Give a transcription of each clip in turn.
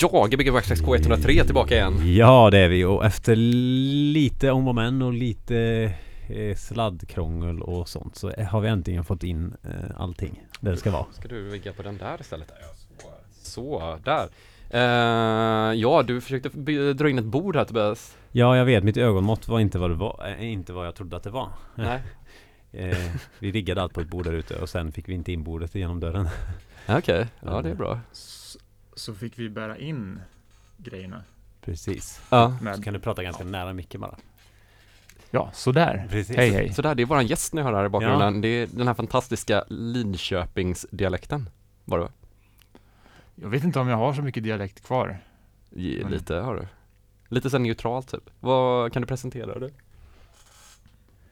Ja, Gbg Waxtrax K103 är tillbaka igen. Ja det är vi och efter lite om och men och lite eh, sladdkrångel och sånt så har vi äntligen fått in eh, allting där det ska vara. Ska du ligga på den där istället? Så, där. Uh, ja, du försökte dra in ett bord här Tobias. Ja, jag vet. Mitt ögonmått var inte vad det var. Äh, inte vad jag trodde att det var. Nej. eh, vi riggade allt på ett bord där ute och sen fick vi inte in bordet genom dörren. Okej, okay. ja det är bra. Så, fick vi bära in grejerna. Precis. Ja. Med, så kan du prata ganska ja. nära micken bara. Ja, sådär. Precis. Hej hej. Sådär, det är våran gäst ni hör här i bakgrunden. Ja. Det är den här fantastiska Linköpingsdialekten. Var det Jag vet inte om jag har så mycket dialekt kvar. Ja, lite har du. Lite så neutralt typ. Vad kan du presentera det?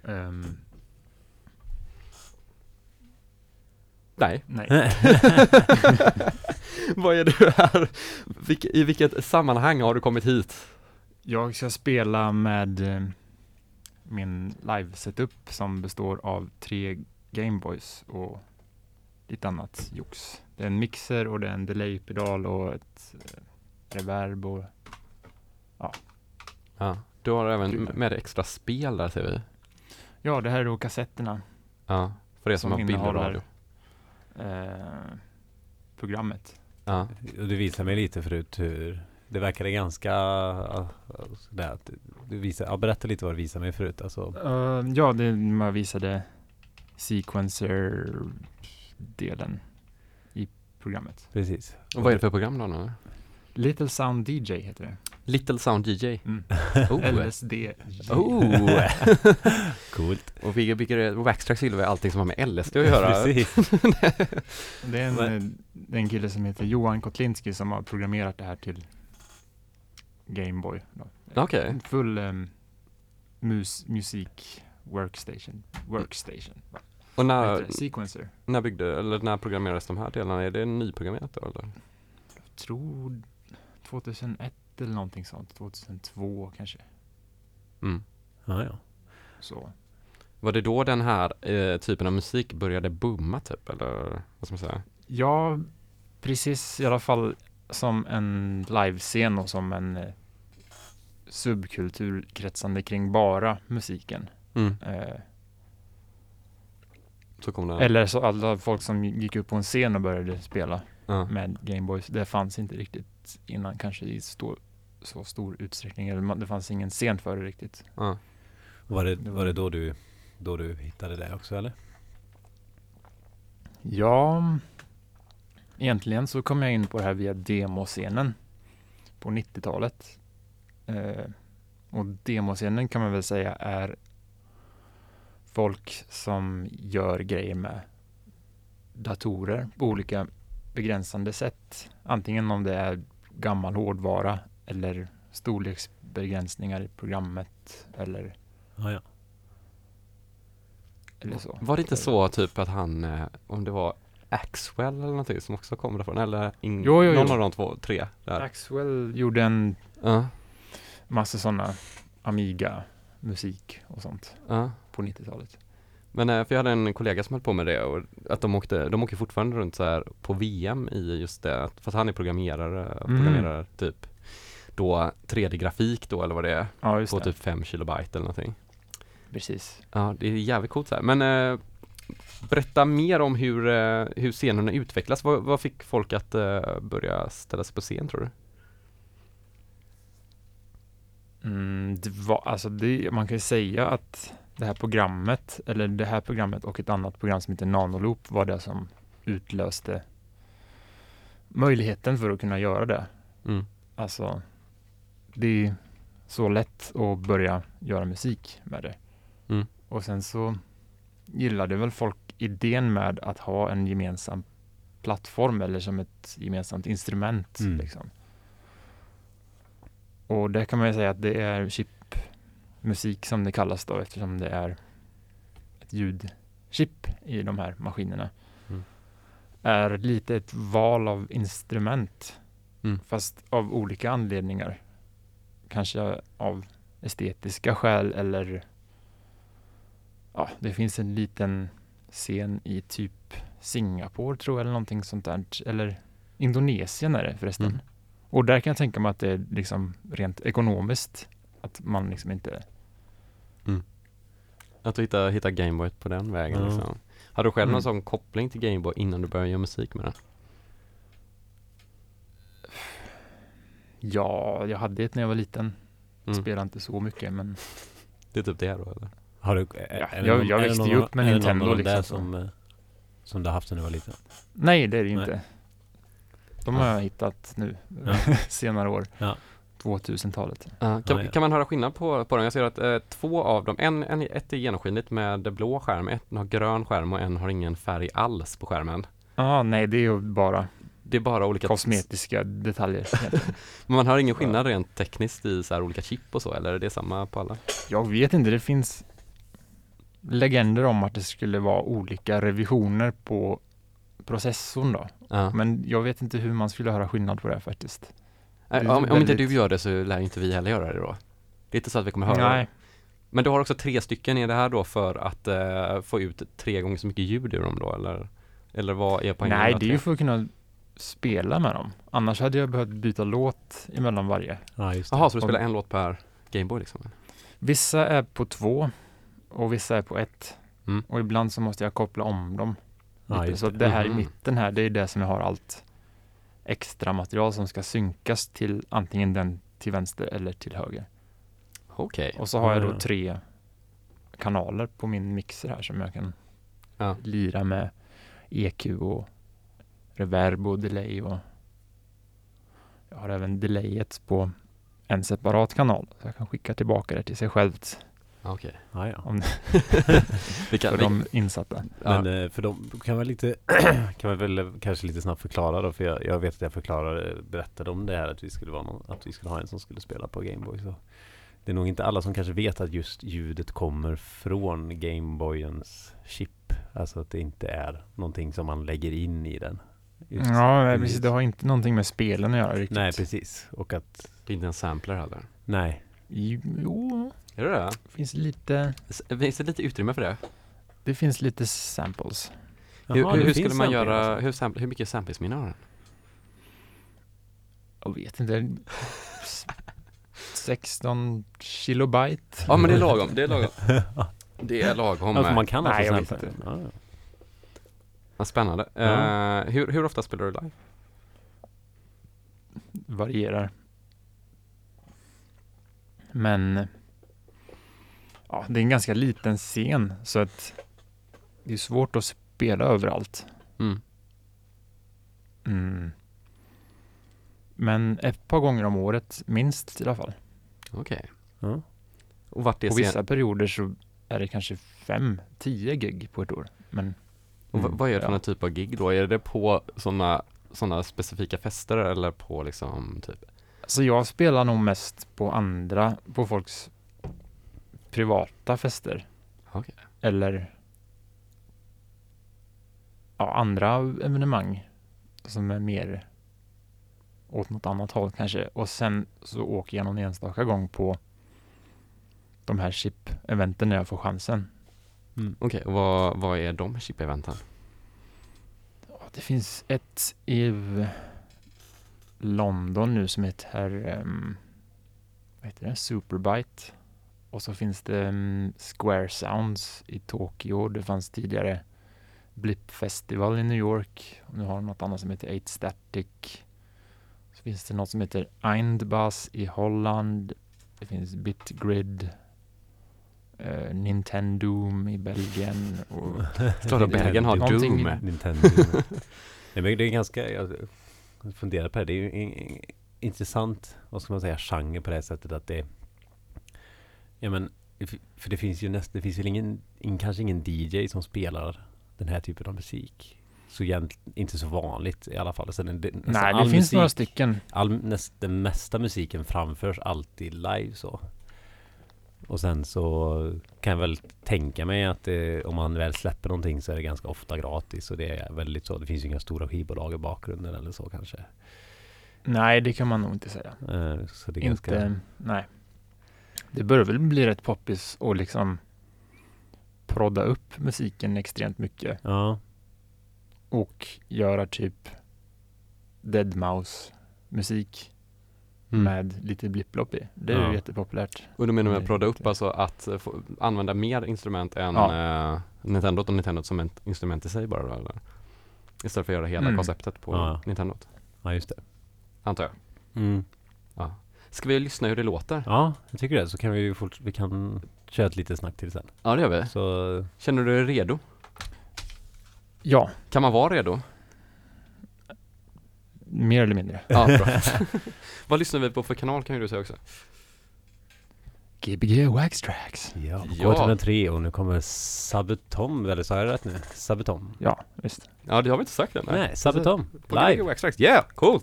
Um. Nej. Nej. Vad är du här? I vilket sammanhang har du kommit hit? Jag ska spela med eh, min live-setup som består av tre Gameboys och lite annat jox. Det är en mixer och det är en delay-pedal och ett eh, reverb och ja. Ja, du har även med extra spel där ser vi. Ja, det här är då kassetterna. Ja, för det som, som har bildradio. Eh, programmet. Ja. Och du visade mig lite förut hur det verkade ganska sådär att du visade, ja, berätta lite vad du visade mig förut alltså. Uh, ja, det man visade sequencer-delen i programmet. Precis. Och vad är det för program då? Nu? Little Sound DJ heter det. Little Sound DJ? Mm. Oh. LSD. Oh! Coolt. Och vi bygger Waxtrax gillar allting som har med LSD att göra. Precis. det, är en, en kille som heter Johan Kotlinski som har programmerat det här till Gameboy. Okej. Okay. Full um, mus musik workstation. Workstation. Och när, Sequencer. När byggde, eller när programmerades de här delarna? Är det nyprogrammerat då eller? Jag tror 2001 eller någonting sånt. 2002 kanske. Mm. Ja, ja. Så. Var det då den här eh, typen av musik började booma typ eller vad ska man säga? Ja, precis i alla fall som en livescen och som en eh, subkultur kretsande kring bara musiken. Mm. Eh, så kom det. Eller så alla folk som gick upp på en scen och började spela ja. med Gameboys. Det fanns inte riktigt innan kanske i stor, så stor utsträckning. Eller det fanns ingen scen för det riktigt. Ja. Var, det, var det då du, då du hittade det också eller? Ja, egentligen så kom jag in på det här via demoscenen på 90-talet. Eh, och demoscenen kan man väl säga är folk som gör grejer med datorer på olika begränsande sätt. Antingen om det är gammal hårdvara eller storleksbegränsningar i programmet eller ah, ja. eller så. Var det inte så typ att han, eh, om det var Axwell eller någonting som också kom därifrån eller in, jo, jo, någon jo. av de två, tre där. Axwell gjorde en uh. massa sådana Amiga musik och sånt uh. på 90-talet. Men eh, för jag hade en kollega som höll på med det och att de åkte, de åker fortfarande runt så här på VM i just det, fast han är programmerare, mm. programmerare typ då 3D-grafik då eller vad det är, ja, på det. typ 5 kilobyte eller någonting. Precis. Ja, det är jävligt coolt så här. Men eh, berätta mer om hur, eh, hur scenerna utvecklas. Vad, vad fick folk att eh, börja ställa sig på scen tror du? Mm, det var, alltså det, man kan ju säga att det här programmet, eller det här programmet och ett annat program som heter Nanoloop var det som utlöste möjligheten för att kunna göra det. Mm. Alltså, det är så lätt att börja göra musik med det. Mm. Och sen så gillade väl folk idén med att ha en gemensam plattform eller som ett gemensamt instrument. Mm. Liksom. Och det kan man ju säga att det är chipmusik som det kallas då eftersom det är ett ljudchip i de här maskinerna. Mm. Är lite ett val av instrument. Mm. Fast av olika anledningar. Kanske av estetiska skäl eller ja, det finns en liten scen i typ Singapore tror jag eller någonting sånt där. Eller Indonesien är det förresten. Mm. Och där kan jag tänka mig att det är liksom rent ekonomiskt att man liksom inte Att du hittar, hittar Gameboy på den vägen Ja. liksom. Har du själv någon Mm. sån koppling till Gameboy innan du började göra musik med den? Ja, jag hade ett när jag var liten. Mm. Spelade inte så mycket men Det är typ det då eller? Har du, Ja, är det jag- någon- växte ju upp med är det Nintendo någon av de där liksom, som, eh, som du har haft sedan du var liten? nej det är det ju inte. De har jag hittat nu Ja. senare år. Ja. 2000-talet. Ja, kan, Ja, ja. kan man höra skillnad på, på dem? Jag ser att eh, två av dem, en, en, ett är genomskinligt med blå skärm, ett har grön skärm och en har ingen färg alls på skärmen. Ja, nej det är ju bara Det är bara olika kosmetiska detaljer. Men man har ingen skillnad rent tekniskt i så här olika chip och så eller är det samma på alla? Jag vet inte, det finns legender om att det skulle vara olika revisioner på processorn då. Ja. Men jag vet inte hur man skulle höra skillnad på det faktiskt. Nej, det är om, om inte väldigt- du gör det så lär inte vi heller göra det då. Det är inte så att vi kommer höra Nej, det. Men du har också tre stycken, är det här då för att eh, få ut tre gånger så mycket ljud ur dem då eller? Eller vad är poängen nej det är ju för att kunna spela med dem. Annars hade jag behövt byta låt emellan varje. Ja. Jaha, så du spelar en låt per Gameboy liksom? Vissa är på två och vissa är på ett. Mm. Och ibland så måste jag koppla om dem. Ja, så det. här Mhm. i mitten här, det är det som jag har allt extra material som ska synkas till antingen den till vänster eller till höger. Okej. Och så har jag Ja, då ja. tre kanaler på min mixer här som jag kan Ja. lira med EQ och reverb och delay och jag har även delayet på en separat kanal så jag kan skicka tillbaka det till sig självt Okej. Ja, ja. om Vi kan, för vi, de insatta. ja. Men eh, för de kan väl lite kan man väl kanske lite snabbt förklara då för jag, jag vet att jag förklarade, berättade om det här att vi skulle vara någon, att vi skulle ha en som skulle spela på Gameboy så det är nog inte alla som kanske vet att just ljudet kommer från Gameboyens chip. Alltså att det inte är någonting som man lägger in i den. Just Ja, ljud. precis. Det har inte någonting med spelen att göra riktigt. Nej precis. Och att det är inte en sampler heller. nej. Jo, Är det det? finns lite, Finns det lite utrymme för det? det finns lite samples. hur Jaha, hur, hur skulle man göra, alltså. hur, sampl- hur mycket samplesminne har den? Jag vet inte. s- 16 kilobyte. Ja men det är lagom, det är lagom. Det är lagom. Alltså man kan Nej, alltså jag vet sampla. inte. Ja, ja. Vad spännande. Ja. Eh, hur, hur ofta spelar du live? varierar. Men ja, det är en ganska liten scen så att det är svårt att spela överallt. Mm. Mm. Men ett par gånger om året minst i alla fall. Okej. Ja. Och vart är På scen- vissa perioder så är det kanske fem, tio gig på ett år. Men och vad- vad är det för ja. någon typ av gig då? Är det på sådana såna specifika fester eller på liksom typ? Så jag spelar nog mest på andra, på folks privata fester. Okej. Eller ja, andra evenemang som är mer åt något annat håll kanske. Och sen så åker jag någon enstaka gång på de här chip-eventen när jag får chansen. Okej, och vad, vad är de chip-eventen? Det finns ett i London nu som heter um, vad heter det? Superbite. Och så finns det um, Square Sounds i Tokyo. Det fanns tidigare Blip Festival i New York. Och nu har de något annat som heter 8 Static. Så finns det något som heter Eindbass i Holland. Det finns Bitgrid. Uh, Nintendo i Belgien. Och att Belgien har Doom. Nintendo. Nej, men det är ganska, jag funderar på det. Det är ju en, intressant, vad ska man säga, genre på det här sättet att det Ja men, för det finns ju näst, det finns väl ingen, ingen, kanske ingen DJ som spelar den här typen av musik. Så egentligen inte så vanligt i alla fall. Så den, den, nästan Nej, det finns musik, några stycken. all, näst, Den mesta musiken framförs alltid live så. Och sen så kan jag väl tänka mig att det, om man väl släpper någonting så är det ganska ofta gratis och det är väldigt så. Det finns ju inga stora skivbolag i bakgrunden eller så kanske. Nej, det kan man nog inte säga. Eh, Så det är Inte, ganska... nej. Det börjar väl bli rätt poppis och liksom prodda upp musiken extremt mycket Ja, och göra typ Deadmau5 musik Mm. med lite blipplopp i. Det är Ja. ju jättepopulärt. Och du menar med Nej, prodda upp alltså att eh, få använda mer instrument än Ja. eh, Nintendo och Nintendo som ett instrument i sig bara då, eller? Istället för att göra hela Mm. konceptet på Ja. Nintendo, Ja, just det. antar jag. Mm. Ska vi lyssna hur det låter? Ja, jag tycker det. Så kan vi ju fort, vi kan köra ett litet snack till sen. Ja det gör vi. Så Känner du dig redo? Ja, Kan man vara redo? Mer eller mindre. Ja, bra. Vad lyssnar vi på för kanal kan ju du säga också? Gbg Wax Tracks. ja, Ja. K103 och nu kommer Sabutom, eller sa jag rätt nu? Sabutom? Ja, visst. Ja det har vi inte sagt än. Nej, Sabutom. På Live. Live. Wax Tracks. Yeah, cool!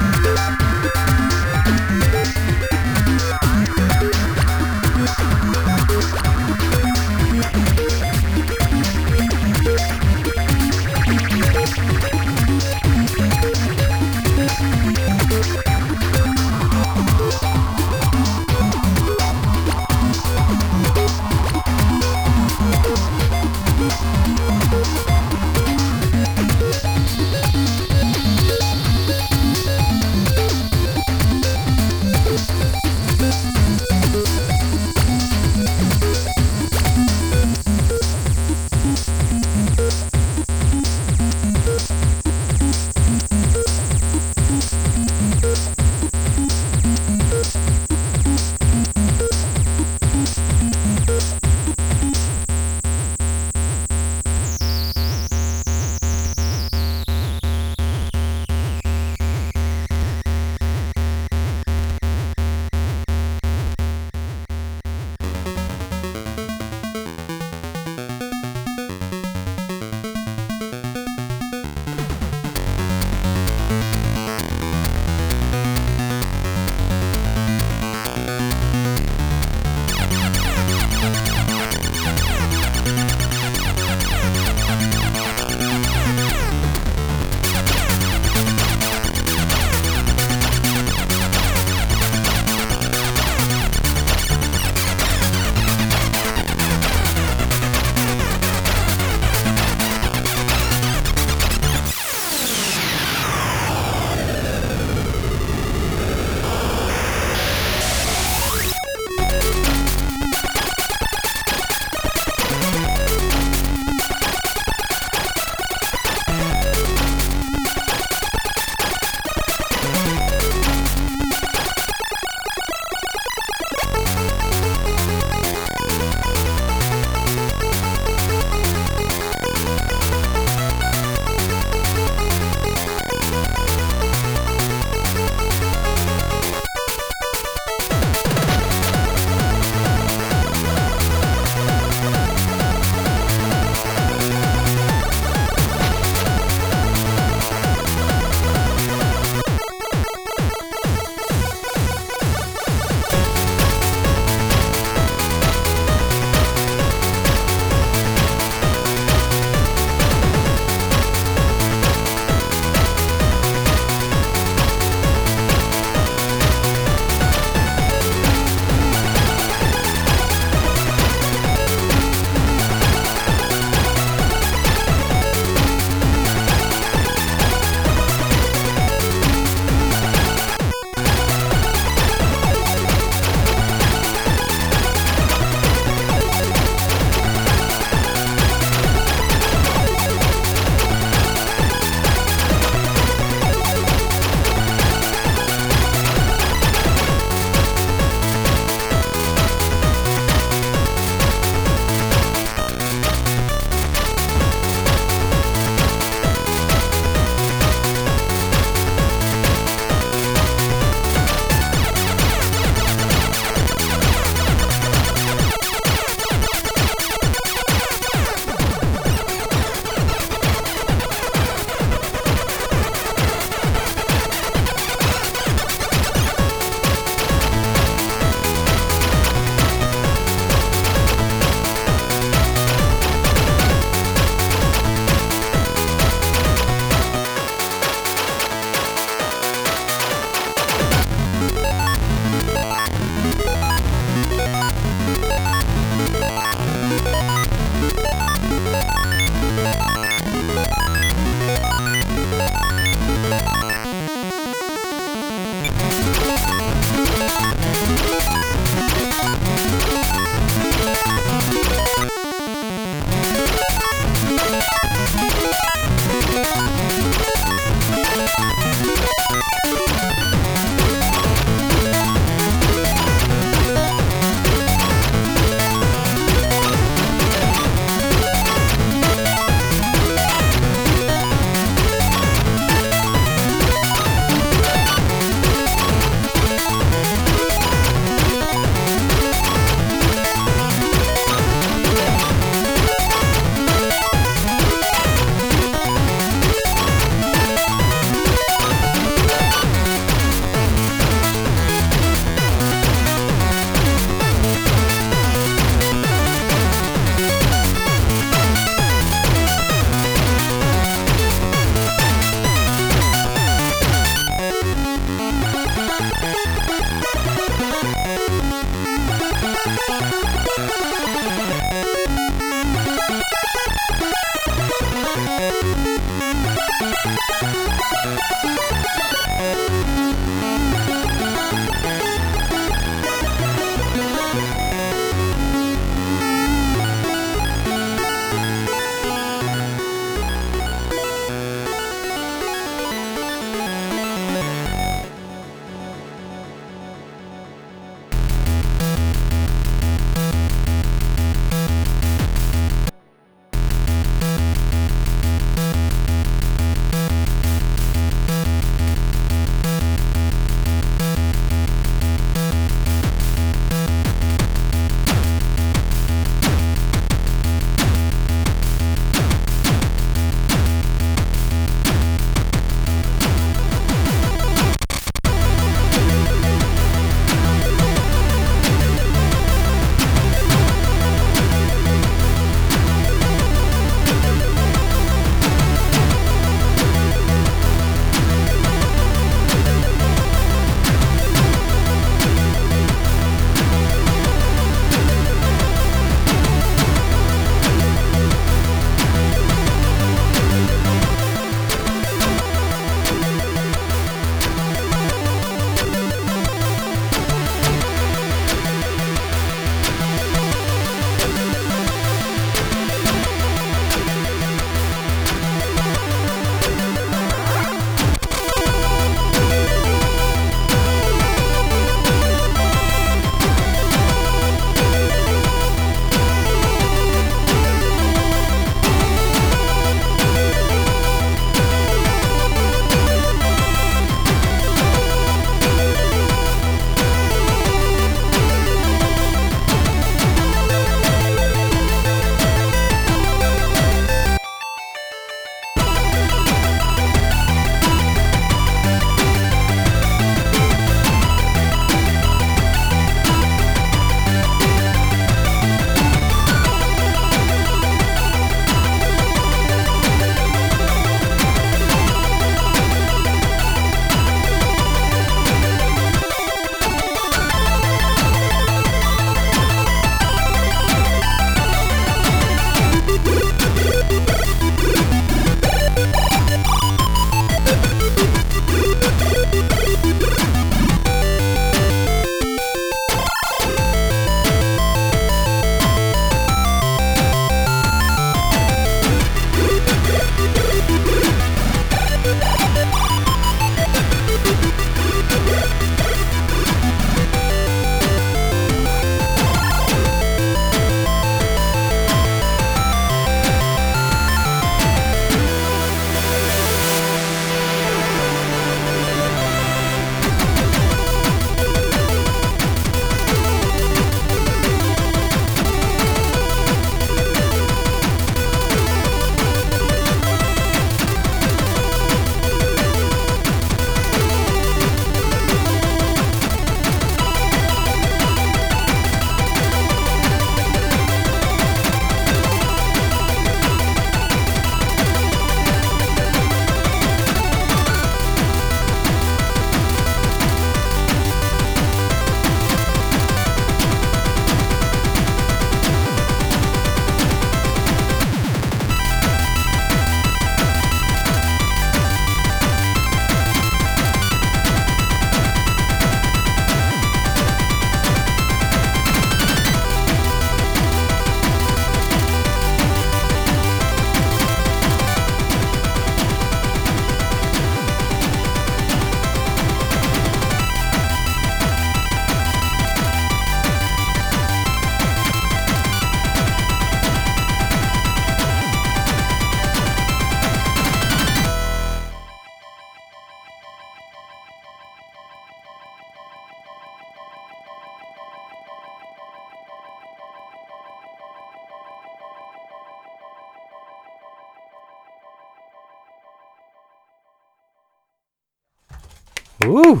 Woo!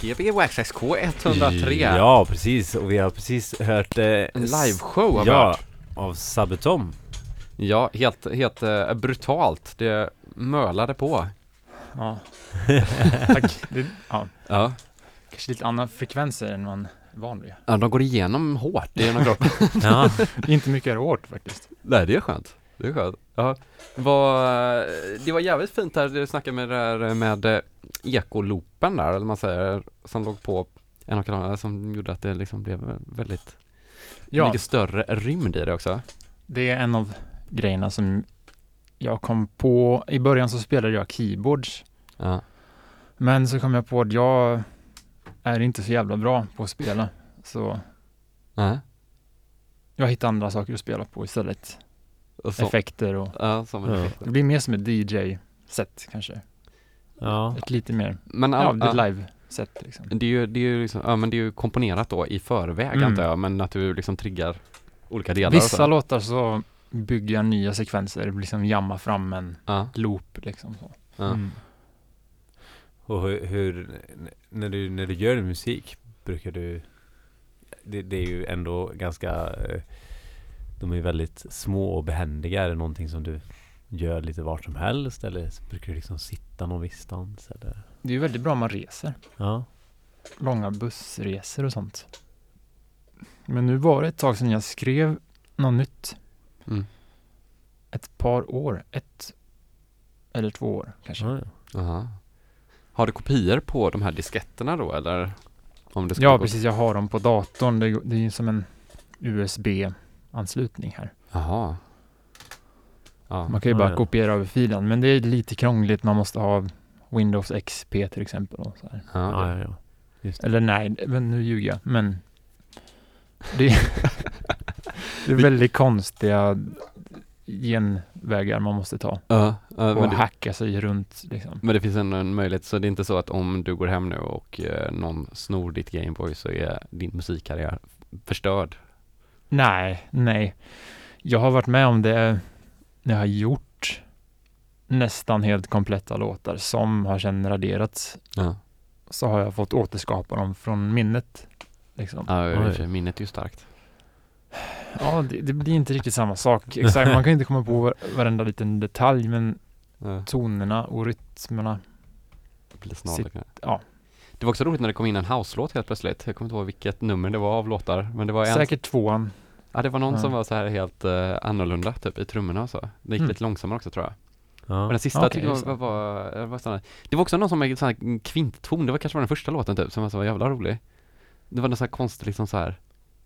GB Waxxax K103 Ja, precis. Och vi har precis hört eh, En liveshow har vi Ja, hört. av Sabatom. Ja, helt, helt eh, brutalt. Det mölade på. Ja. Tack. Det, ja, Ja. kanske lite andra frekvenser än man är van vid. ja, de går igenom hårt i ena kroppen. Ja, Inte mycket är hårt faktiskt. Nej, det är skönt. Det är skönt. Ja. Vad, det var jävligt fint här, du snackade med det där med eh, ekoloopen där, eller man säger, som låg på en av kanalerna som gjorde att det liksom blev väldigt Ja, mycket större rymd i det också. det är en av grejerna som jag kom på. I början så spelade jag keyboards, Ja. men så kom jag på att jag är inte så jävla bra på att spela. Så Nej. jag hittar andra saker att spela på istället. Och så, Effekter och ja, som en Ja. effekt. det blir mer som ett DJ-set kanske. ja. Ett lite mer, Men, ja, all, det är ja, live-set liksom. det är ju, det är ju liksom, ja men det är ju komponerat då i förväg Mm. antar jag, men att du liksom triggar olika delar Vissa så. låtar så bygger jag nya sekvenser, liksom jamma fram en Ja, loop liksom så. ja. Mm. Och hur, hur när, du, när du gör musik, brukar du det, det är ju ändå ganska eh, De är väldigt små och behändiga. Är det någonting som du gör lite vart som helst? Eller brukar du liksom sitta någon viss stans? Eller? Det är ju väldigt bra om man reser. Ja. Långa bussresor och sånt. Men nu var det ett tag sedan jag skrev något nytt. Mm. Ett par år. Ett eller två år kanske. Ja, ja. Aha. Har du kopior på de här disketterna då eller? Om det ska Ja, precis. Jag har dem på datorn. Det, det är ju som en USB-anslutning här. Jaha. Ja. Man kan ju bara kopiera över filen. Men det är lite krångligt. Man måste ha Windows XP till exempel. Och så här. Ja, Ja, ja. Just det. Eller nej, men nu ljuger jag. Men det, det är väldigt konstiga genvägar man måste ta. Ja, ja, Och men, det, hacka sig runt liksom. men det finns ändå en möjlighet, så det är inte så att om du går hem nu och eh, någon snor ditt Gameboy så är din musikkarriär förstörd? Nej, nej. Jag har varit med om det när jag har gjort nästan helt kompletta låtar som har sedan raderats. Ja, Så har jag fått återskapa dem från minnet. Liksom. ja minnet är ju starkt. Ja, det, det blir inte riktigt samma sak. Exakt, man kan inte komma på var- varenda liten detalj, men Ja, tonerna och rytmerna. det blir snarlikt. ja. Det var också roligt när det kom in en house-låt helt plötsligt. Jag kommer inte ihåg vilket nummer det var av låtar, men det var en Säkert tvåan. Ja det var någon Ja. som var så här helt uh, annorlunda typ i trummorna och så. Det gick Mm. lite långsammare också tror jag. Ja. Och den sista Okej, tyckte jag var, det. var, var, var Det var också någon som med sån här kvintton, det var kanske var den första låten typ som var så jävla rolig. Det var någon sån här konstig liksom så här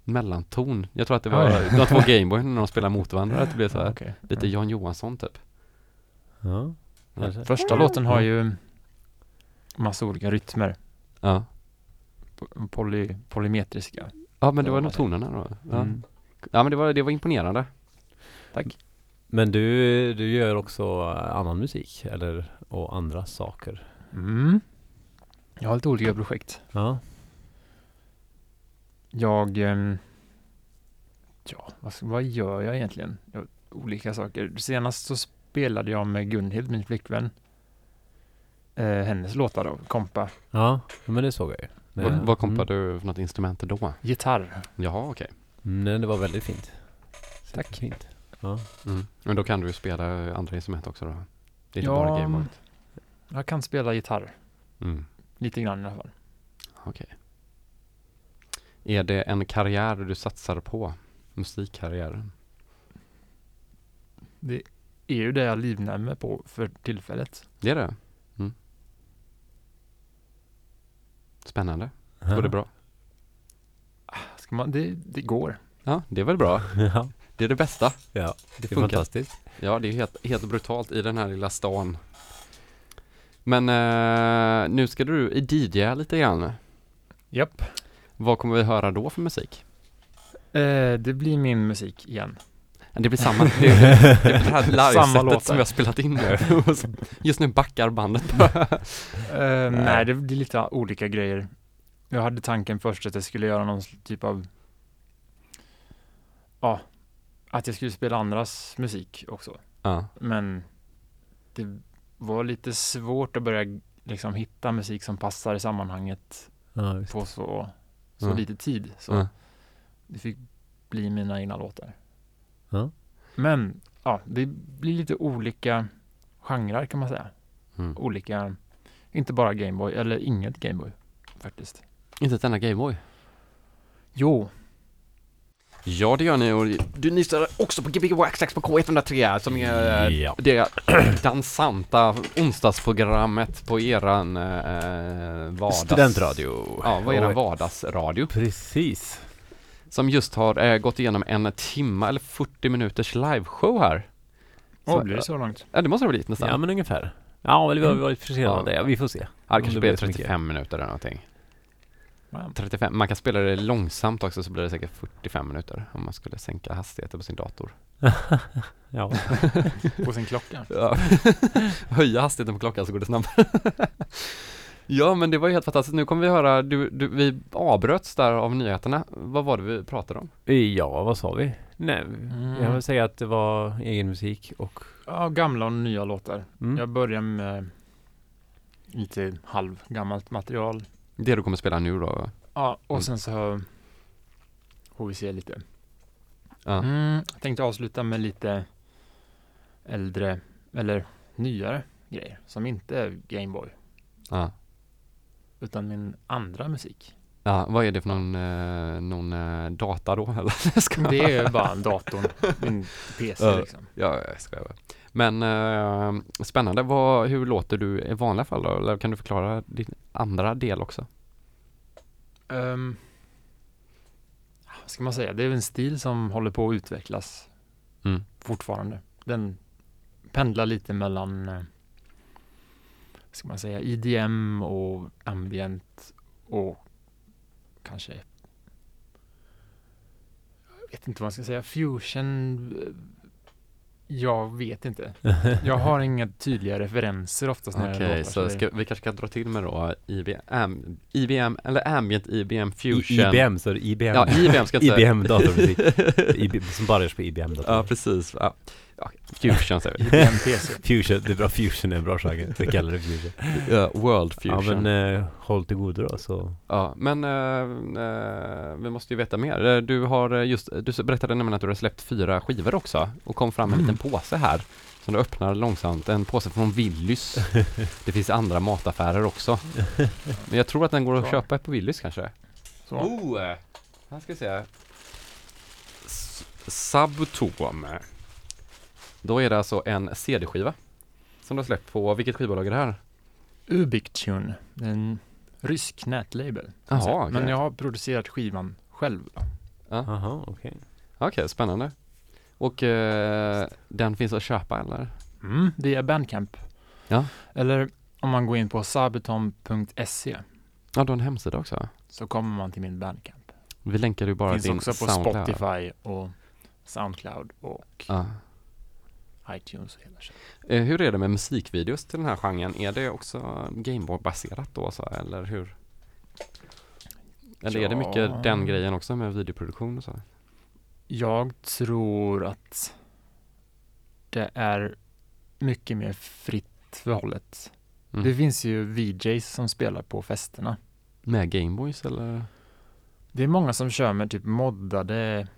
mellanton. Jag tror att det var de två Gameboy när de spelade mot varandra, att det blev så här Okej. lite Jan Johansson typ. Ja. Kanske. Första låten har ju massa olika rytmer. Ja. Poly, polymetriska. Ja men det Ja, var nog tonerna då. Ja, Mm. Ja men det var, det var imponerande. Men du, du gör också eh, annan musik eller och andra saker? Mm. Jag har lite olika projekt. Ja. Jag... ehm, ja, vad, vad gör jag egentligen? Jag, olika saker. Senast så spelade jag med Gunhild, min flickvän. Eh, hennes låtar då, kompa. Ja, men det såg jag ju. Vad, vad kompade Mm. du för något instrument då? Gitarr. Jaha okej. Nej, det var väldigt fint. Tack. Fint. Ja. Mm. Men då kan du ju spela andra instrument också då? Det är inte Ja, bara Gameboy? Jag kan spela gitarr. Mm. Lite grann i alla fall. Okej. Är det en karriär du satsar på? Musikkarriären? Det är ju det jag livnär mig på för tillfället. Det är det? Mm. Spännande. Går det bra? Ska man, det, det går. Ja, det är väl bra. Ja, Det är det bästa. ja. Det det är funkar. fantastiskt. Ja, det är helt, helt brutalt i den här lilla stan. Men eh, nu ska du DJa lite grann. Japp. Vad kommer vi höra då för musik? Eh, det blir min musik igen. Det blir samma, det det är det här Samma livesättet som vi har spelat in nu. Just nu backar bandet Eh, nej, det blir lite olika grejer. Jag hade tanken först att jag skulle göra någon typ av Ja, att jag skulle spela andras musik också. Ja, Men det var lite svårt att börja liksom hitta musik som passar i sammanhanget Ja, på så, så Ja. lite tid. Så Ja. det fick bli mina egna låtar. Ja. Men ja, det blir lite olika genrer kan man säga. Mm. Olika, inte bara Gameboy eller inget Gameboy faktiskt. Inte ett enda Gameboy. Jo, Ja, det gör ni och du nystar också på Gbg Waxax på K103 som är Ja. det dansanta onsdagsprogrammet på eran eh, vardags... Studentradio. Ja, vad är eran Och- vardagsradio? Precis. Som just har eh, gått igenom en timma eller 40 minuters liveshow här. oh, blir det så långt? Ja, det måste det ha blivit nästan. Ja, men ungefär. Ja, eller vi har varit försenade Ja. Vi får se. Ja, det kanske det blir blir så mycket. 35 minuter eller någonting. Wow. 35, man kan spela det långsamt också så blir det säkert 45 minuter om man skulle sänka hastigheten på sin dator. Ja. På sin klocka. Ja. Höja hastigheten på klockan så går det snabbare. ja men det var ju helt fantastiskt. Nu kommer vi höra, du, du, vi avbröts där av nyheterna. Vad var det vi pratade om? ja, vad sa vi? Nej, jag vill säga att det var egen musik och... Ja, gamla och nya låtar. Mm. Jag börjar med lite halvgammalt material. Det du kommer spela nu då? Ja, och Mm. sen så får vi se lite. Ja. Mm, tänkte avsluta med lite äldre eller nyare grejer som inte är Gameboy Ja. utan min andra musik. ja vad är det för någon, eh, någon eh, data då eller? Det är ju bara datorn, min PC Ja. liksom. Ja, jag skojar bara. Men eh, spännande. Vad, hur låter du i vanliga fall då? Eller kan du förklara din andra del också? Um, vad ska man säga? Det är en stil som håller på att utvecklas Mm. fortfarande. Den pendlar lite mellan, eh, ska man säga, IDM och ambient och kanske, jag vet inte vad man ska säga, fusion. Jag vet inte. Jag har inga tydliga referenser oftast när Okej, jag låtar. så ska, vi kanske ska dra till med då IBM, IBM eller Ambient IBM Fusion. I, IBM, så är det IBM. Ja, IBM ska jag säga. IBM datormusik. IBM, som bara görs på IBM dator. Ja, precis. Ja. Ja, fusion säger vi. Fusion, det är bra. Fusion är en bra genre. Vi kallar det fusion. Ja, World Ja, Fusion. men eh, håll till godo då så. Ja, men eh, eh, vi måste ju veta mer. Eh, Du har eh, just, du berättade nämligen att du har släppt fyra skivor också och kom fram med en Mm. liten påse här som du öppnar långsamt. En påse från Willys. Det finns andra mataffärer också. Men jag tror att den går att Så. köpa på Willys kanske. Så. Oh, här ska vi se. S-. Då är det alltså en CD-skiva som du har släppt på, vilket skivbolag är det här? Ubictune, en rysk nätlabel. Jaha, Så- okej. Men jag har producerat skivan själv. Jaha, okej. Okej, spännande. Och eh, den finns att köpa eller? Mm, via Bandcamp. Ja. Eller om man går in på sabetom.se Ja, du har en hemsida också. så kommer man till min Bandcamp. Vi länkar ju bara Finns din också på Soundcloud. Spotify och Soundcloud och Ja. iTunes och hela. Eh, hur är det med musikvideos till den här genren? Är det också Gameboy-baserat då så, eller hur? Eller är det Ja. mycket den grejen också med videoproduktion och så? Jag tror att det är mycket mer fritt förhållet. Mm. Det finns ju VJs som spelar på festerna. Med Gameboys eller? Det är många som kör med typ moddade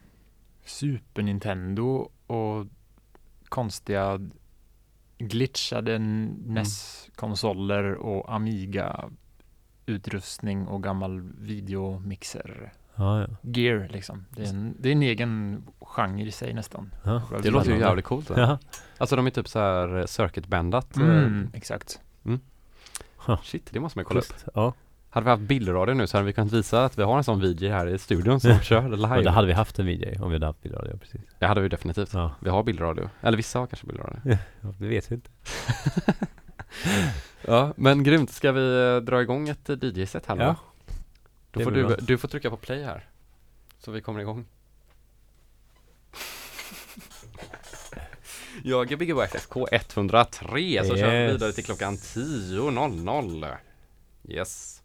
Super Nintendo och konstiga glitchade NES-konsoler och Amiga-utrustning och gammal videomixer. Ja, ja. Gear liksom. Det är en, det är en egen genre i sig nästan. ja. Det låter ju jävligt coolt. då. Ja. Alltså de är typ så här circuit-bandat. Mm, exakt. Eh, Shit, det måste man ju kolla upp. Schysst. Ja. Hade vi haft bildradio nu så hade vi kunnat visa att vi har en sån VJ här i studion som kör ja, live. det hade vi haft en video om vi hade haft bildradio, precis. Det hade vi definitivt. Ja, Vi har bildradio. Eller vissa har kanske bildradio. ja det vet vi inte. Ja, men grymt. Ska vi eh, dra igång ett eh, DJ-set här nu? Ja. Då får du, du får trycka på play här. Så vi kommer igång. Ja, Gbg Access K103 så kör vi Yes. vidare till klockan 10.00. Yes.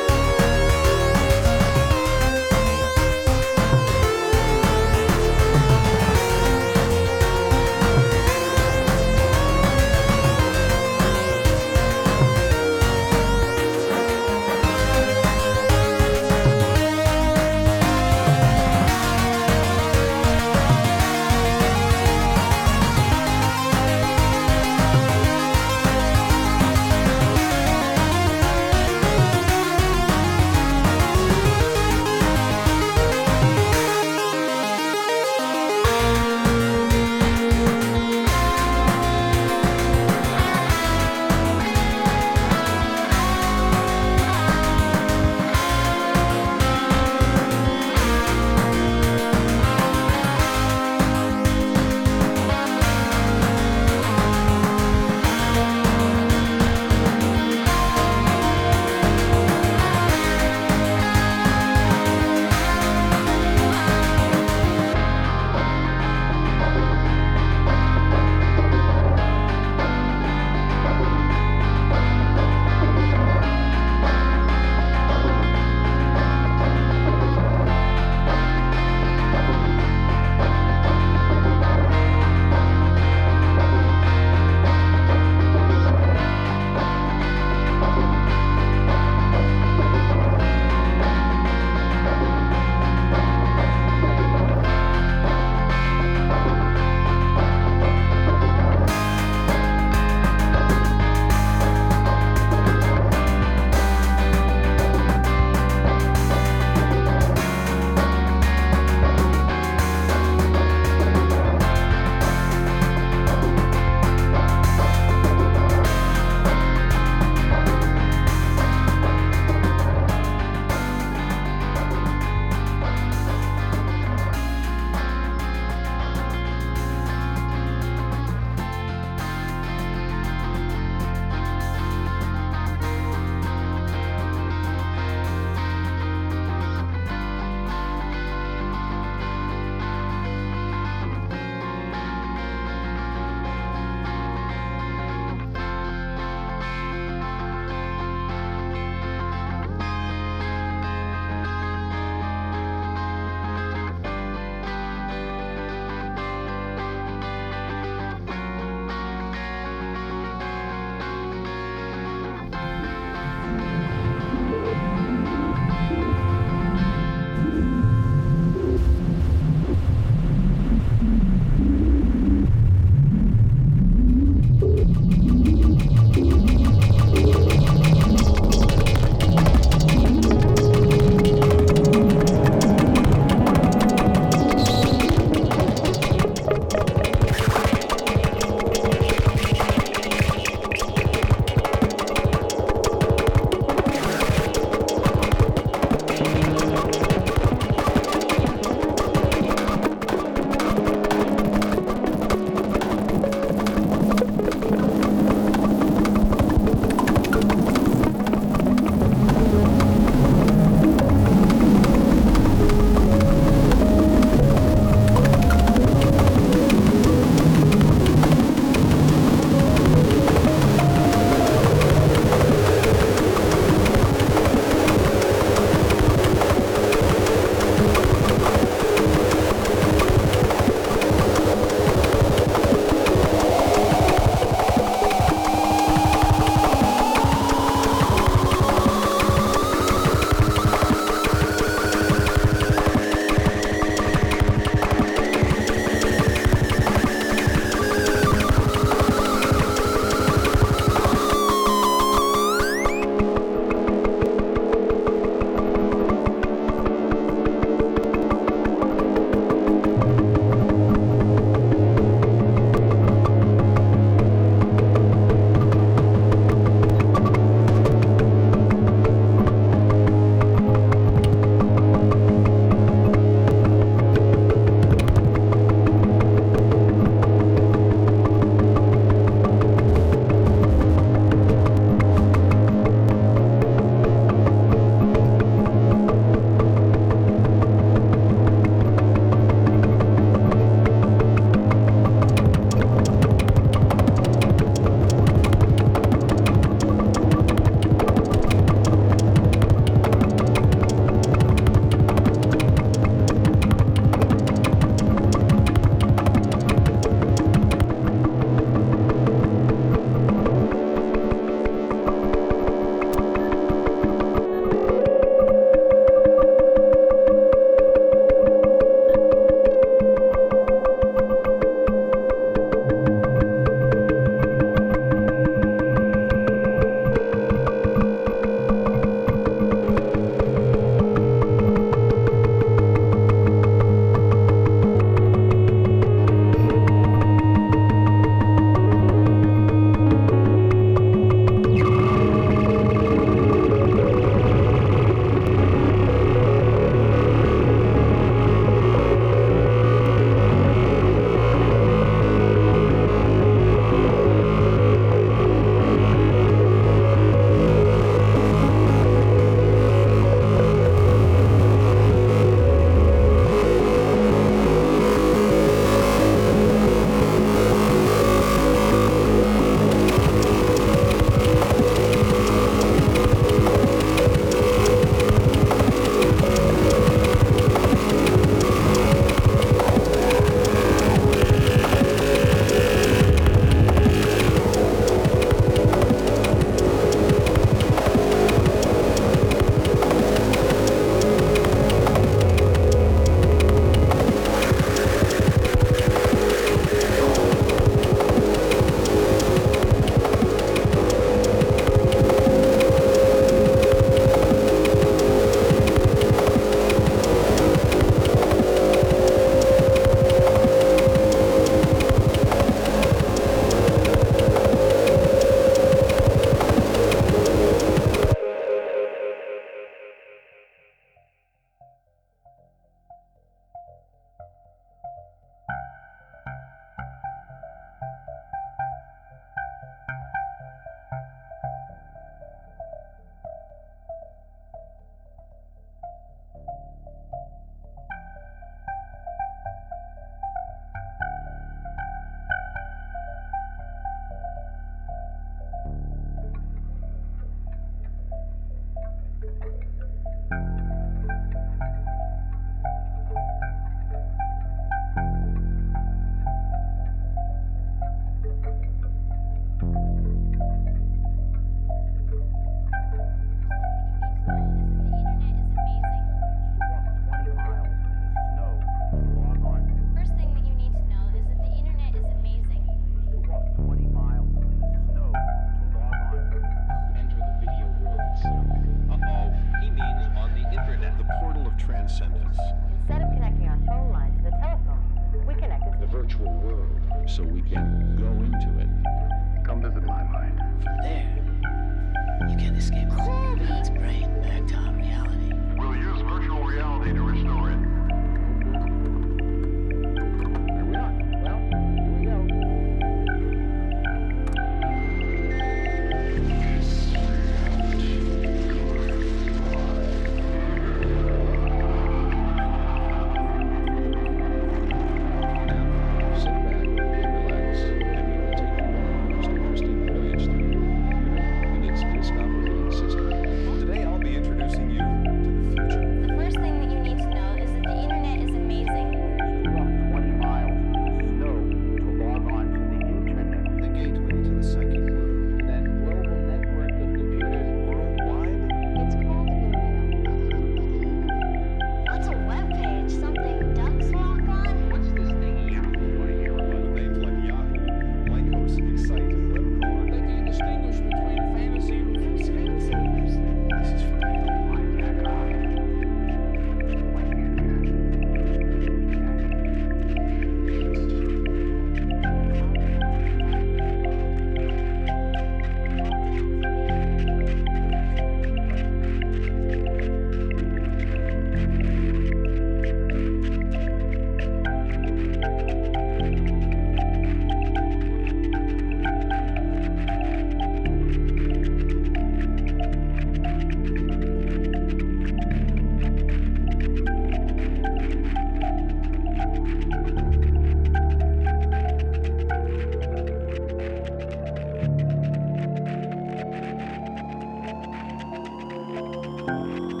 you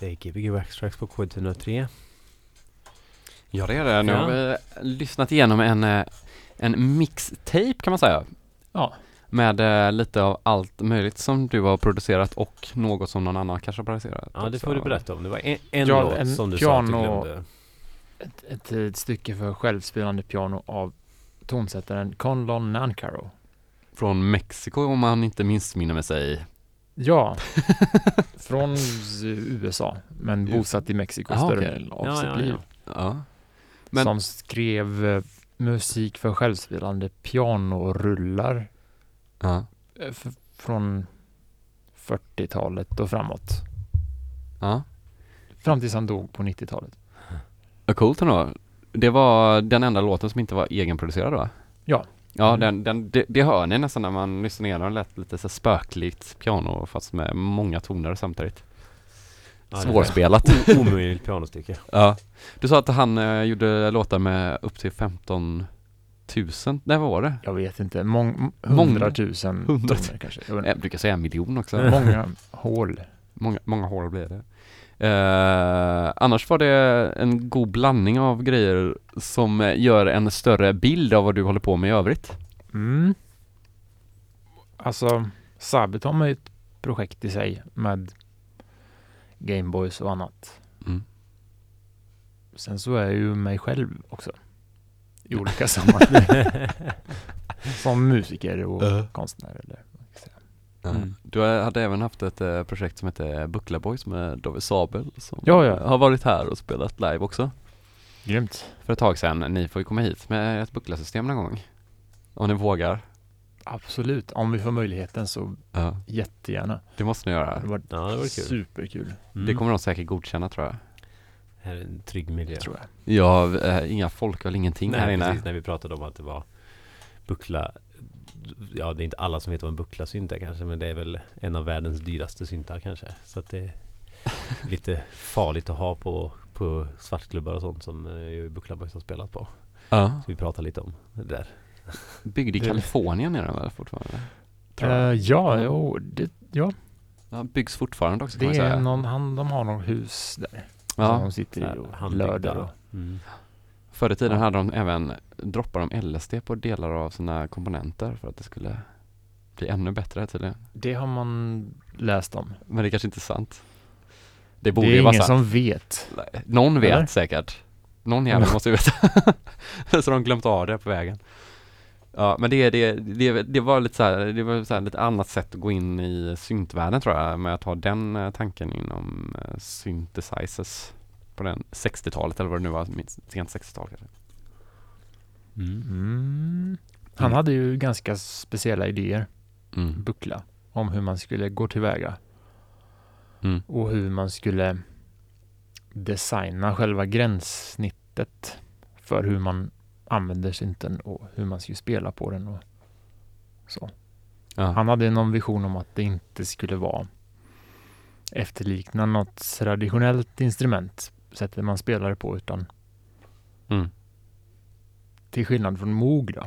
Det är Gbg Waxtracks på K103. Ja det är det. Nu Ja. har vi lyssnat igenom en, eh, en mixtape kan man säga. Ja. Med eh, lite av allt möjligt som du har producerat och något som någon annan kanske har producerat. Ja, det får du berätta om. Det var en, en Ja, låt en som du sa att du piano- glömde. Ett, ett, ett stycke för självspelande piano av tonsättaren Conlon Nancaro. Från Mexiko om man inte missminner med sig. Ja, från USA, men bosatt i Mexiko Ah, större delen av Ja, sitt ja, liv. ja. Ja. Men- Som skrev eh, musik för självspelande pianorullar Ja. eh, f- från 40-talet och framåt. Ja. Fram tills han dog på 90-talet. Vad coolt ändå. Det var den enda låten som inte var egenproducerad va? Ja. Ja, Mm. den, den, det, det hör ni nästan när man lyssnar igenom den. lät lite så spökligt piano fast med många toner samtidigt. Ja, Svårspelat. Omöjligt pianostycke. Ja. Du sa att han eh, gjorde låtar med upp till 15 000. Nej, vad var det? Jag vet inte, mång, Många. hundratusen Hundra- toner kanske. Jag brukar säga en miljon också. Många hål. Många, många hål blir det. Eh, annars var det en god blandning av grejer som gör en större bild av vad du håller på med i övrigt. Mm. Alltså, Sabaton är ett projekt i sig med Gameboys och annat. Mm. Sen så är jag ju mig själv också. I olika sammanhang. Som musiker och Ja. konstnär. Eller vad man ska säga. Ja. Mm. Du hade även haft ett eh, projekt som heter Buckla Boys med David Sabel som Ja, ja. har varit här och spelat live också Grymt. för ett tag sedan. Ni får ju komma hit med ett bucklasystem någon gång. Om ni vågar. Absolut. Om vi får möjligheten så Ja, jättegärna. det måste ni göra. Det var Ja, det var kul. superkul, Mm. Det kommer de säkert godkänna tror jag. Här är en trygg miljö. tror jag. Ja, eh, inga folk eller ingenting här Nej, inne. precis. När vi pratade om att det var buckla. Ja, det är inte alla som vet vad en bucklasynt är kanske, men det är väl en av världens dyraste syntar kanske. Så att det är lite farligt att ha på, på svartklubbar och sånt som eh, ju Buckla Boys har spelat på. Ja. Så vi pratar lite om det där. Byggd i Kalifornien är den väl fortfarande? Tror jag. ja, jo, det, ja, Ja, byggs fortfarande också kan det man säga. är någon, han, de har något hus där. Som ja. de sitter i och löder och Mm. Förr i tiden hade de även droppat de LSD på delar av sina komponenter för att det skulle bli ännu bättre tydligen. Det har man läst om. Men det kanske inte är sant. Det borde det ju är vara ingen sant. som vet. Någon vet Eller? säkert. Någon jävel måste ju veta. så de glömt av det på vägen. Ja, men det, det, det, det var lite så här, det var så här lite annat sätt att gå in i syntvärlden tror jag, med att ha den eh, tanken inom uh, synthesizers på den 60-talet eller vad det nu var, sent 60-tal kanske. Mm. Mm. Han hade ju ganska speciella idéer, Mm. Buckla, om hur man skulle gå tillväga Mm. och hur man skulle designa själva gränssnittet för hur man använder synten och hur man skulle spela på den och så. Ja. Han hade någon vision om att det inte skulle vara efterlikna något traditionellt instrument, sättet man spelar det på, utan Mm. till skillnad från Moog då.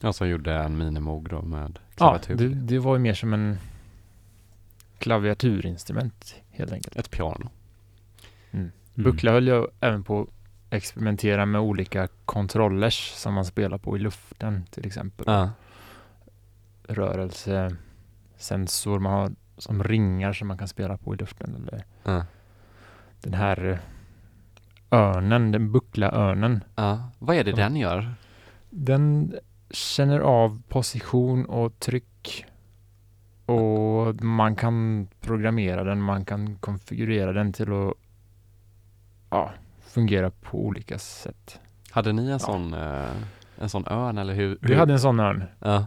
Jag som gjorde en minimog då med Ja, klaviatur. det, det var ju mer som en klaviaturinstrument helt enkelt. Ett piano. Mm. Buckla höll jag även på att experimentera med olika kontrollers som man spelar på i luften till exempel. Ja. Rörelsesensor man har som ringar som man kan spela på i luften. Eller Ja. Den här örnen, den buckla-örnen. ja. Vad är det den gör? Den känner av position och tryck och man kan programmera den, man kan konfigurera den till att ja, fungera på olika sätt. Hade ni en sån, eh, en sån örn eller hur? Vi hade en sån örn, Ja.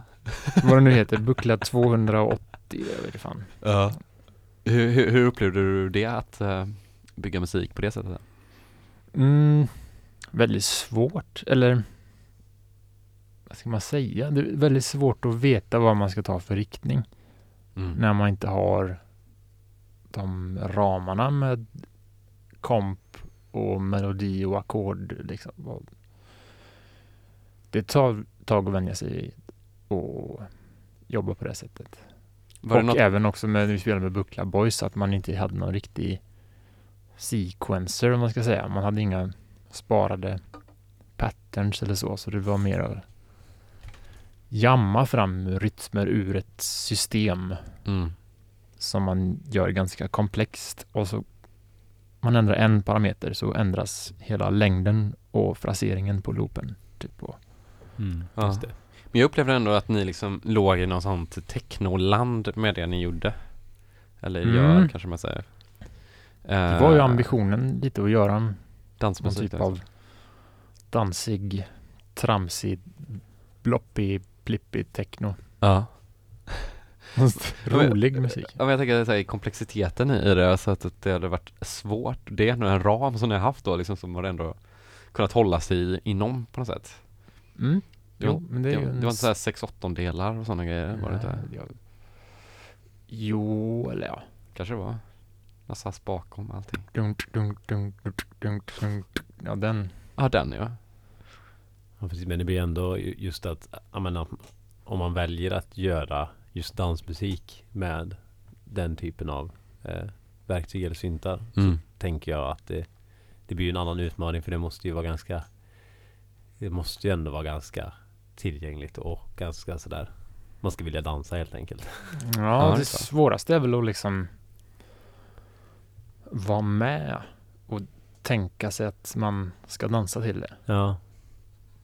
vad den nu heter, Buckla 280, jag vet fan. Ja. Hur, hur, hur upplevde du det att eh, bygga musik på det sättet? Mm, väldigt svårt, eller vad ska man säga? Det är väldigt svårt att veta vad man ska ta för riktning. Mm. när man inte har de ramarna med komp och melodi och ackord. Liksom. Det tar tag att vänja sig och jobba på det sättet. Var det och något? även också med när vi spelade med Buckla Boys att man inte hade någon riktig sequencer om man ska säga. Man hade inga sparade patterns eller så, så det var mer att jamma fram rytmer ur ett system Mm. som man gör ganska komplext och så man ändrar en parameter så ändras hela längden och fraseringen på loopen. Typ. Och, Mm, Ja. just det. Men jag upplevde ändå att ni liksom låg i något sånt technoland med det ni gjorde. Eller Mm. gör kanske man säger. Det var ju Eh, ambitionen lite att göra någon Dansmusik typ av dansig, tramsig, bloppig, plippig techno. Ja. Rolig musik. Ja, men jag tänker så här, komplexiteten i det, så att det hade varit svårt. Det är ändå en ram som ni har haft då, liksom, som har ändå kunnat hålla sig inom på något sätt. Mm. Jo, var, men det är det, en det var inte s- så här sex åttondelar och sådana grejer, var det inte? Jo, eller ja. Kanske det var? SAS bakom allting. Ja, den. Ja, den ja. Ja, precis. Men det blir ändå ju- just att, jag menar, om man väljer att göra just dansmusik med den typen av eh, verktyg eller syntar Mm. tänker jag att det, det blir ju en annan utmaning för det måste ju vara ganska Det måste ju ändå vara ganska tillgängligt och ganska sådär Man ska vilja dansa helt enkelt. Ja, Ja, det svåraste är väl att liksom vara med och tänka sig att man ska dansa till det. Ja.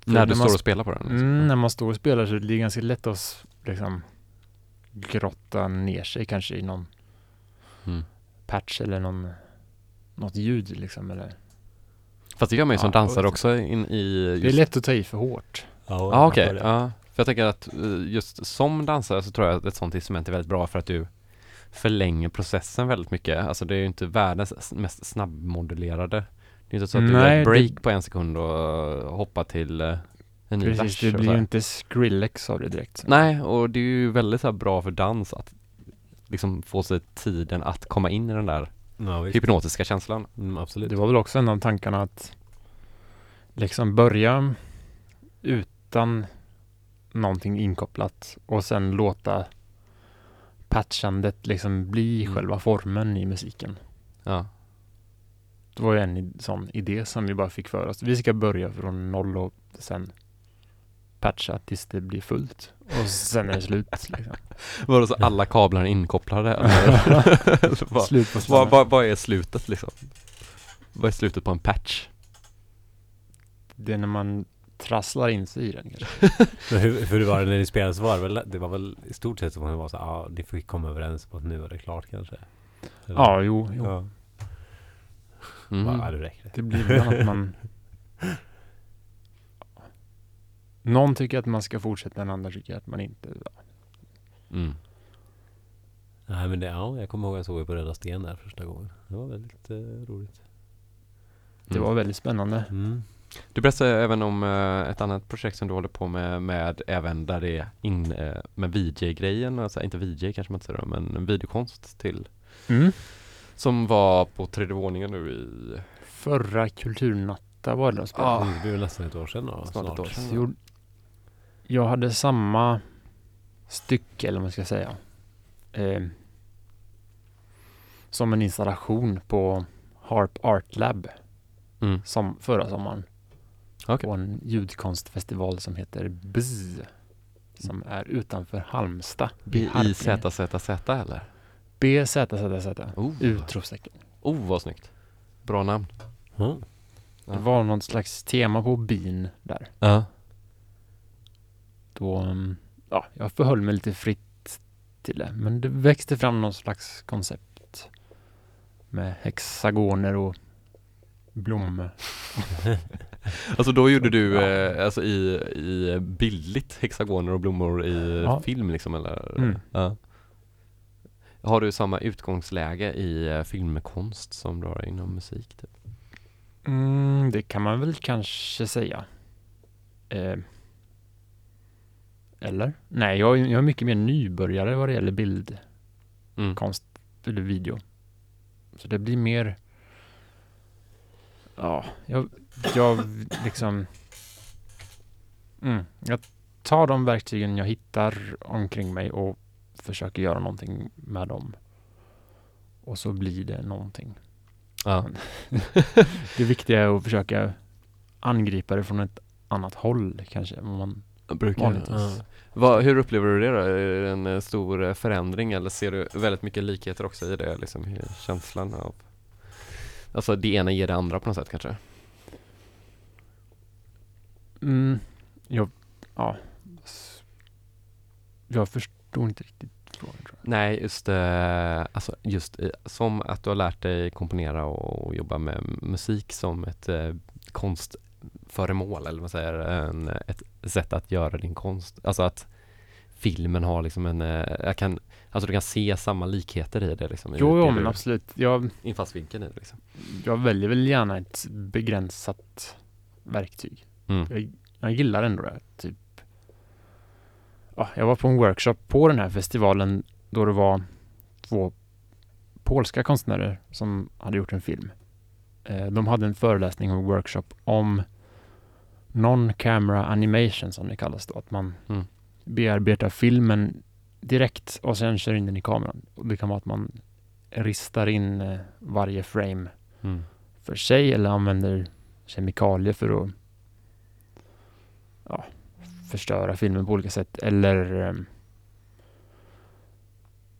För När du när står man och spelar på den? liksom. Mm, när man står och spelar så är det ganska lätt att liksom grotta ner sig kanske i någon Mm. patch eller någon, något ljud liksom. Eller. Fast det gör man ju som Ja, dansare också in i Det är just lätt att ta i för hårt. Ja okej, ja. För jag tänker att eh, just som dansare så tror jag att ett sånt instrument är väldigt bra för att du förlänger processen väldigt mycket. Alltså det är ju inte världens mest snabbmodulerade. Det är inte så att du gör Nej, ett det- break på en sekund och hoppar till eh, en ny Precis, vers. det blir ju inte Skrillex av det direkt. Nej, och det är ju väldigt så här bra för dans att liksom få sig tiden att komma in i den där Ja, hypnotiska känslan. Mm, absolut. Det var väl också en av tankarna att liksom börja utan någonting inkopplat och sen låta patchandet liksom bli Mm. själva formen i musiken. Ja. Det var ju en sån idé som vi bara fick för oss. Vi ska börja från noll och sen patcha tills det blir fullt och sen är det slut. Liksom. Var det så alla kablar inkopplade? vad- Slut på Vad, vad, vad är slutet liksom? Vad är slutet på en patch? Det är när man trasslar in sig i den kanske. Men hur, hur var det när ni spelade så var det väl, det var väl i stort sett som att det var så ja ah, ni fick komma överens på att nu är det klart kanske? Eller? Ja, jo, jo. Ja. Mm. Bara, Ja, det räcker. Det blir ibland att man Någon tycker att man ska fortsätta, den andra tycker att man inte. Mm. Nej men det, ja, jag kommer ihåg att jag såg på Röda Sten där första gången. Det var väldigt eh, roligt. Det Mm. var väldigt spännande. Mm. Du berättade även om eh, ett annat projekt som du håller på med, med även där det är in eh, med VJ-grejen, alltså, inte VJ kanske man inte säger då, men videokonst till Mm. som var på tredje våningen nu i Förra kulturnatta var det. Ja. Mm, Det väl nästan ett år sedan då, Snart ett år sedan. Gjorde- Jag hade samma stycke, eller vad man ska säga. Eh, som en installation på Harp Art Lab Mm. som förra sommaren. Okej. På en ljudkonstfestival som heter BZZ. Som är utanför Halmstad. I, i Harplinge. ZZZ eller? BZZZ. Oh. Utropstecken. oh vad snyggt Bra namn Mm. Ja. Det var något slags tema på bin där. Ja Då, mm, ja, jag förhöll mig lite fritt till det. Men det växte fram någon slags koncept. Med hexagoner och blommor. Alltså då gjorde du Ja. eh, alltså i, i bildligt hexagoner och blommor i Ja. film liksom eller? Mm. Ja. Har du samma utgångsläge i eh, filmkonst som du har inom musik? Typ? Mm, det kan man väl kanske säga. Eh, eller? Nej, jag, jag är mycket mer nybörjare vad det gäller bildkonst Mm. eller video. Så det blir mer... Ja, jag, jag liksom... Mm, jag tar de verktygen jag hittar omkring mig och försöker göra någonting med dem. Och så blir det någonting. Ja. Det viktiga är att försöka angripa det från ett annat håll kanske. än Man, Brukar. Ja. Vad, hur upplever du det då? Är det en eh, stor eh, förändring eller ser du väldigt mycket likheter också i det liksom, i känslan av Alltså det ena ger det andra på något sätt kanske? mm, jag, ja. Jag förstår inte riktigt frågan tror jag. Nej, just eh, alltså just i, som att du har lärt dig komponera och, jobba med musik som ett eh, konstföremål eller vad man säger, en, ett sätt att göra din konst. Alltså att filmen har liksom en, eh, jag kan, alltså du kan se samma likheter i det liksom. i Jo, jo men absolut. Jag, Infallsvinkeln i det liksom. jag väljer väl gärna ett begränsat verktyg. Mm. Jag, jag gillar ändå det. Typ. Ja, jag var på en workshop på den här festivalen då det var två polska konstnärer som hade gjort en film. Eh, de hade en föreläsning och workshop om non-camera animation som det kallas då. Att man Mm. bearbetar filmen direkt och sen kör in den i kameran. Och det kan vara att man ristar in eh, varje frame Mm. för sig eller använder kemikalier för att ja, förstöra filmen på olika sätt eller eh,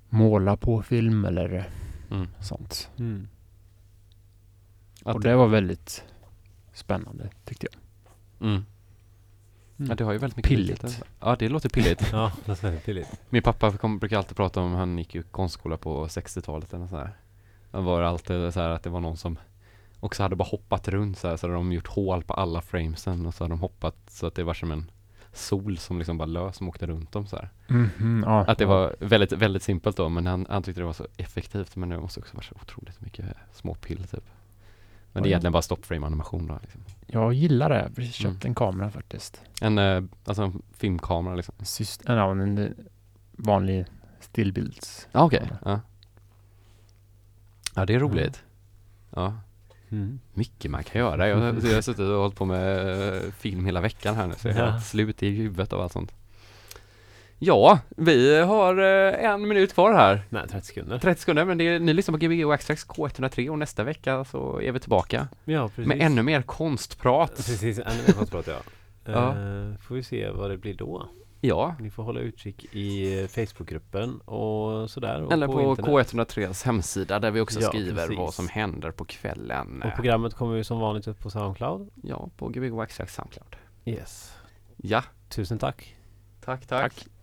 måla på film eller Mm. sånt. Mm. Och det var väldigt spännande tyckte jag. Mm. Ja, det har ju väldigt mycket Pilligt. likheter. Ja, det låter pilligt. Ja, det är väldigt billigt. Min pappa kom, brukar alltid prata om, han gick ju konstskola på 60-talet eller så här. Det var alltid så här att det var någon som också hade bara hoppat runt så här, så hade de gjort hål på alla framesen och så hade de hoppat så att det var som en sol som liksom bara lös som åkte runt dem så här. Mhm, ja. Att det var väldigt, väldigt simpelt då men han, han tyckte det var så effektivt men det måste också vara så otroligt mycket småpill typ. Men det är egentligen bara stopframe animation då liksom. Jag gillar det. Jag har precis köpt Mm. en kamera faktiskt. En, eh, alltså en filmkamera liksom. Syst- ja, en eh, vanlig stillbilds. Ja okej, ja. Ja det är roligt. Ja. Mm. Mycket man kan göra. Jag, jag har suttit och hållit på med eh, film hela veckan här nu så jag är Ja. helt slut i huvudet av allt sånt. Ja, vi har eh, en minut kvar här. Nej, 30 sekunder. 30 sekunder, men det är, ni lyssnar på Gbg och Extrax K103 och nästa vecka så är vi tillbaka Ja, precis. med ännu mer konstprat. Precis, ännu mer konstprat ja. Ja. Eh, får vi se vad det blir då. Ja, Ni får hålla utkik i eh, Facebookgruppen och sådär. Och eller på, internet. K103s hemsida där vi också Ja, skriver precis. vad som händer på kvällen. Och programmet kommer ju som vanligt upp på Soundcloud. Ja, på Gbg och Extrax Soundcloud. Yes. Ja, Tusen tack. tack, tack. Tack.